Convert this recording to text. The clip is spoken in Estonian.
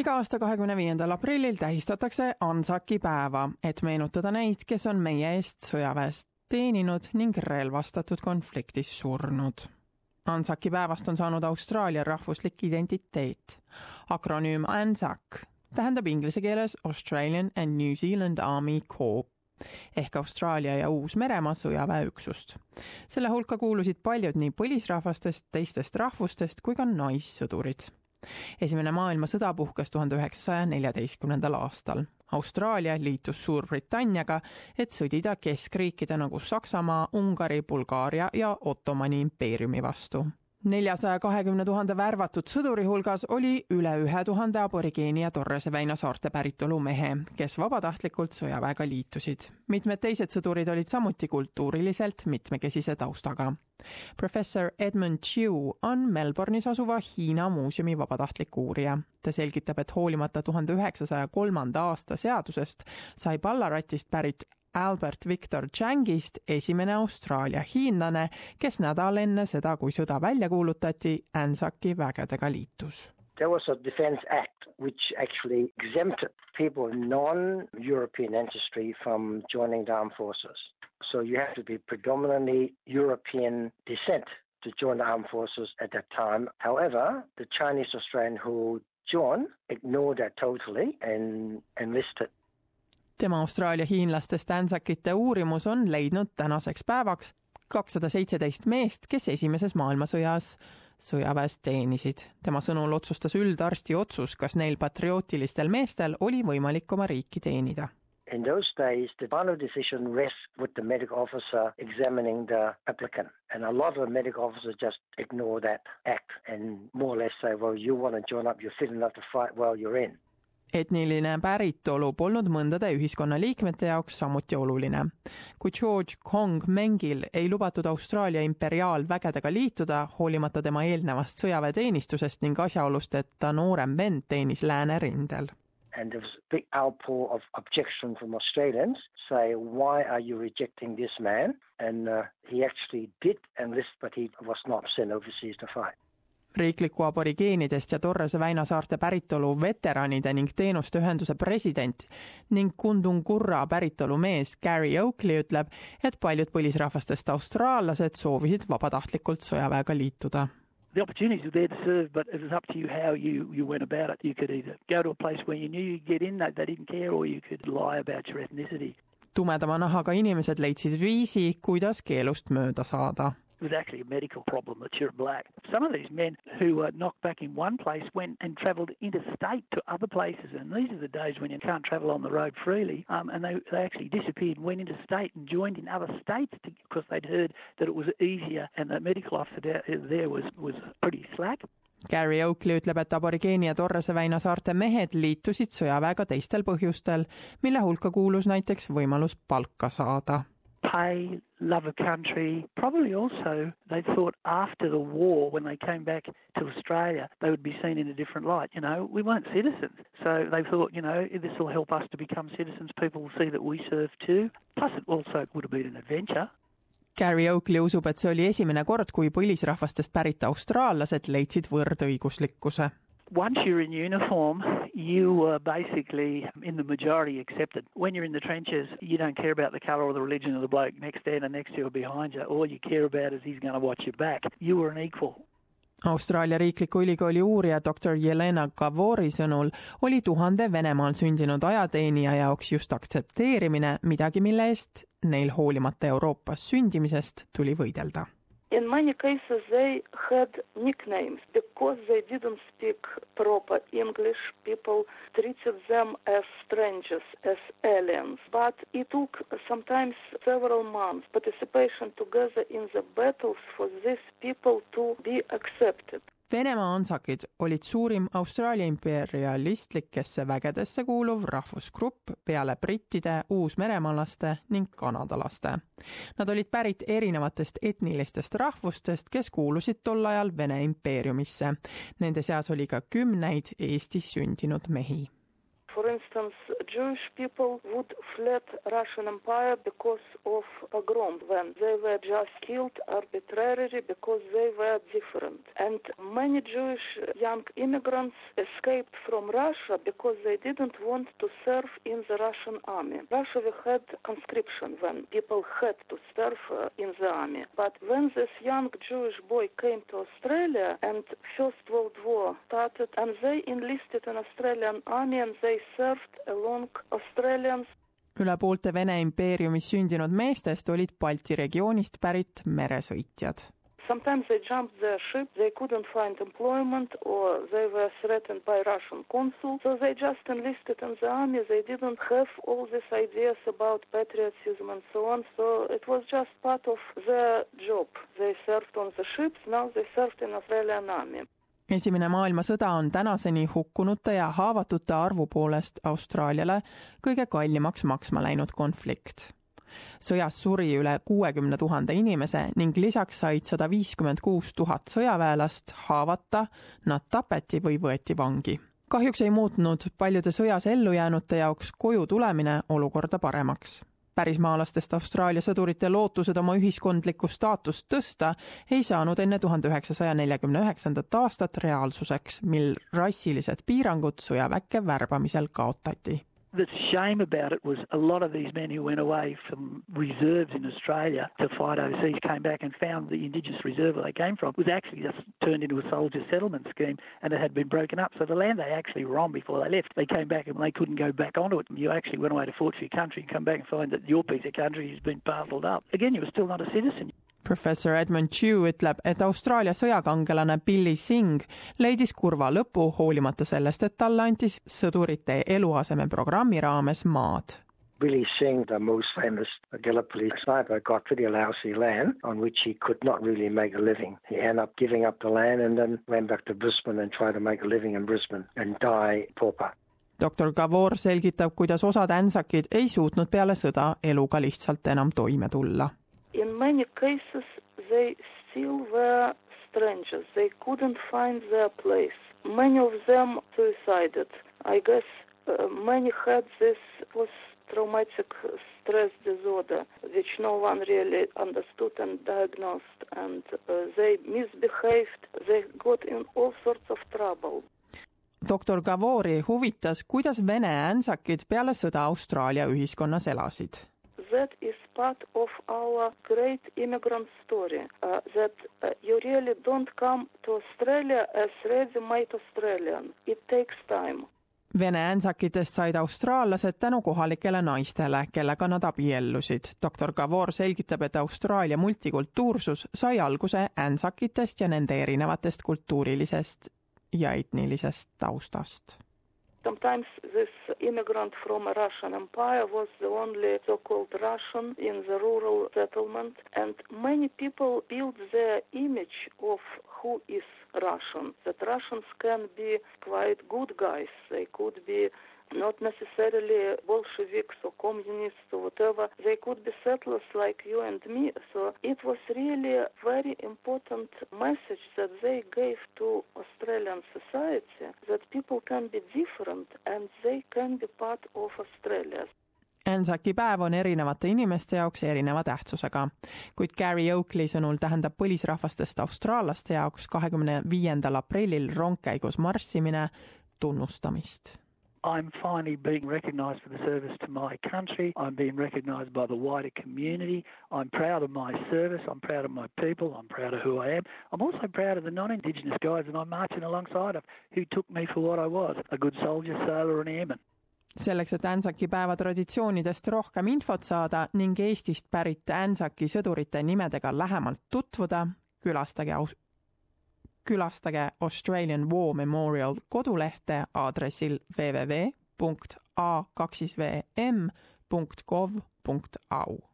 iga aasta kahekümne viiendal aprillil tähistatakse Ansaki päeva, et meenutada neid, kes on meie eest sõjaväest teeninud ning relvastatud konfliktis surnud. Ansaki päevast on saanud Austraalia rahvuslik identiteet. akronüüm ANZAC tähendab inglise keeles Australian and New Zealand Army Corps ehk Austraalia ja Uus-Meremaa sõjaväeüksust. selle hulka kuulusid paljud nii põlisrahvastest, teistest rahvustest kui ka naissõdurid esimene maailmasõda puhkes tuhande üheksasaja neljateistkümnendal aastal. Austraalia liitus Suurbritanniaga, et sõdida keskriikide nagu Saksamaa, Ungari, Bulgaaria ja Ottomani impeeriumi vastu neljasaja kahekümne tuhande värvatud sõduri hulgas oli üle ühe tuhande aborigeeni ja Torrese väina saarte päritolu mehe, kes vabatahtlikult sõjaväega liitusid. mitmed teised sõdurid olid samuti kultuuriliselt mitmekesise taustaga. professor Edmund Chiu on Melbourne'is asuva Hiina muuseumi vabatahtlik uurija. ta selgitab, et hoolimata tuhande üheksasaja kolmanda aasta seadusest sai Ballaratist pärit Albert Victor Changist esimene Austraalia hiinlane, kes nädal enne seda, kui sõda välja kuulutati, Ansaki vägedega liitus. There was a Defence Act which actually exempted people of non-European ancestry from joining the armed forces. So you have to be predominantly European descent to join the armed forces at that time. However, the Chinese Australian who joined ignored that totally and enlisted tema Austraalia hiinlastest Ansakite uurimus on leidnud tänaseks päevaks kakssada seitseteist meest, kes Esimeses maailmasõjas sõjaväes teenisid. tema sõnul otsustas üldarsti otsus, kas neil patriootilistel meestel oli võimalik oma riiki teenida. In those days, the final decision rests with the medical officer examining the applicant. And a lot of the medical officers just ignore that act and more or less say, well, you want to join up, you're fit enough to fight, well, you're in etniline päritolu polnud mõndade ühiskonnaliikmete jaoks samuti oluline. kui George Kong Mengil ei lubatud Austraalia imperiaalvägedega liituda, hoolimata tema eelnevast sõjaväeteenistusest ning asjaolust, et ta noorem vend teenis läänerindel and there was a big outpour of objection from Australians say, why are you rejecting this man? And uh, he actually did enlist, but he was not sent overseas to fight riikliku aborigeenidest ja Torrese väinasaarte päritolu veteranide ning teenuste ühenduse president ning Kundungurra päritolu mees Gary Oakley ütleb, et paljud põlisrahvastest austraallased soovisid vabatahtlikult sõjaväega liituda the opportunities were there to serve, but it was up to you how you, you went about it. You could either go to a place where you knew you'd get in, they, they didn't care, or you could lie about your ethnicity. tumedama nahaga inimesed leidsid viisi, kuidas keelust mööda saada was actually a medical problem that you're black. Some of these men who were knocked back in one place went and travelled interstate to other places, and these are the days when you can't travel on the road freely. Um, and they, they actually disappeared, went interstate, and joined in other states to, because they'd heard that it was easier, and the medical officer there was was pretty slack. Gary Oakley ütleb, et aborigeeni ja Torrese väina saarte mehed liitusid sõjaväega teistel põhjustel, mille hulka kuulus näiteks võimalus palka saada pay, love of country. Probably also they thought after the war, when they came back to Australia, they would be seen in a different light. You know, we weren't citizens. So they thought, you know, this will help us to become citizens. People will see that we serve too. Plus, it also would have been an adventure. Gary Oakley usub, et see oli esimene kord, kui põlisrahvastest pärit austraallased leidsid võrdõiguslikkuse. Once you're in uniform, you were basically in the majority accepted. When you're in the trenches, you don't care about the colour or the religion of the bloke next to and next to you or behind you. All you care about is he's going to watch your back. You were an equal. Austraalia Riikliku Ülikooli uurija doktor Jelena Gavori sõnul oli tuhande Venemaal sündinud ajateenija jaoks just aktsepteerimine midagi, mille eest neil hoolimata Euroopas sündimisest tuli võidelda In many cases, they had nicknames because they didn't speak proper English. People treated them as strangers, as aliens. But it took sometimes several months participation together in the battles for these people to be accepted. Venemaa ansakid olid suurim Austraalia imperialistlikesse vägedesse kuuluv rahvusgrupp peale brittide, uusmeremaalaste ning kanadalaste. Nad olid pärit erinevatest etnilistest rahvustest, kes kuulusid tol ajal Vene impeeriumisse. Nende seas oli ka kümneid Eestis sündinud mehi instance, Jewish people would fled Russian Empire because of pogrom when they were just killed arbitrarily because they were different. And many Jewish young immigrants escaped from Russia because they didn't want to serve in the Russian army. Russia had conscription when people had to serve uh, in the army. But when this young Jewish boy came to Australia and First World War started and they enlisted in Australian army and they served along Australians üle poolte Vene impeeriumis sündinud meestest olid Balti regioonist pärit meresõitjad Sometimes they jumped their ship, they couldn't find employment or they were threatened by Russian consul, so they just enlisted in the army. They didn't have all these ideas about patriotism and so on, so it was just part of their job. They served on the ships, now they served in Australian army. Esimene maailmasõda on tänaseni hukkunute ja haavatute arvu poolest Austraaliale kõige kallimaks maksma läinud konflikt sõjas suri üle kuuekümne tuhande inimese ning lisaks said sada viiskümmend kuus tuhat sõjaväelast haavata, nad tapeti või võeti vangi. kahjuks ei muutnud paljude sõjas ellujäänute jaoks koju tulemine olukorda paremaks pärismaalastest Austraalia sõdurite lootused oma ühiskondlikku staatust tõsta ei saanud enne tuhande üheksasaja neljakümne üheksandat aastat reaalsuseks, mil rassilised piirangud sõjaväkke värbamisel kaotati the shame about it was a lot of these men who went away from reserves in Australia to fight overseas came back and found the Indigenous reserve they came from was actually just turned into a soldier settlement scheme and it had been broken up. So the land they actually were on before they left, they came back and they couldn't go back onto it. You actually went away to fought for your country and come back and find that your piece of country has been parcelled up. Again, you were still not a citizen. Professor Edmund Chew ütleb, et Austraalia sõjakangelane Billy Singh leidis kurva lõpu, hoolimata sellest, et talle antis sõdurite eluasemeprogrammi raames maad. Billy Singh, the most famous Gallipoli sniper, got pretty lousy land on which he could not really make a living. He ended up giving up the land and then went back to Brisbane and tried to make a living in Brisbane and die pauper. doktor Gavor selgitab, kuidas osad änsakid ei suutnud peale sõda eluga lihtsalt enam toime tulla many cases they still were strangers. They couldn't find their place. Many of them suicided. I guess uh, many had this post-traumatic stress disorder, which no one really understood and diagnosed, and uh, they misbehaved. They got in all sorts of trouble. doktor Gavori huvitas, kuidas Vene änsakid peale sõda Austraalia ühiskonnas elasid. Part of our great immigrant story uh, that uh, you really don't come to Australia as ready-made Australian. It takes time. Vene änsakitest said austraallased tänu kohalikele naistele, kellega nad abiellusid. doktor Gavor selgitab, et Austraalia multikultuursus sai alguse änsakitest ja nende erinevatest kultuurilisest ja etnilisest taustast Sometimes this immigrant from a Russian empire was the only so-called Russian in the rural settlement, and many people built their image of who is Russian. That Russians can be quite good guys. They could be not necessarily Bolsheviks or communists or whatever. They could be settlers like you and me. So it was really a very important message that they gave to Australian society that people can be different and they can be part of Australia. Ansaki päev on erinevate inimeste jaoks erineva tähtsusega, kuid Gary Oakley sõnul tähendab põlisrahvastest austraallaste jaoks kahekümne viiendal aprillil rongkäigus marssimine tunnustamist I'm finally being recognised for the service to my country. I'm being recognised by the wider community. I'm proud of my service. I'm proud of my people. I'm proud of who I am. I'm also proud of the non Indigenous guys that I'm marching alongside of who took me for what I was a good soldier, sailor, and airman. selleks, et Ansaki päeva traditsioonidest rohkem infot saada ning Eestist pärit Ansaki sõdurite nimedega lähemalt tutvuda, külastage aus-, külastage Australian War Memorial kodulehte aadressil www.a2vm.gov.au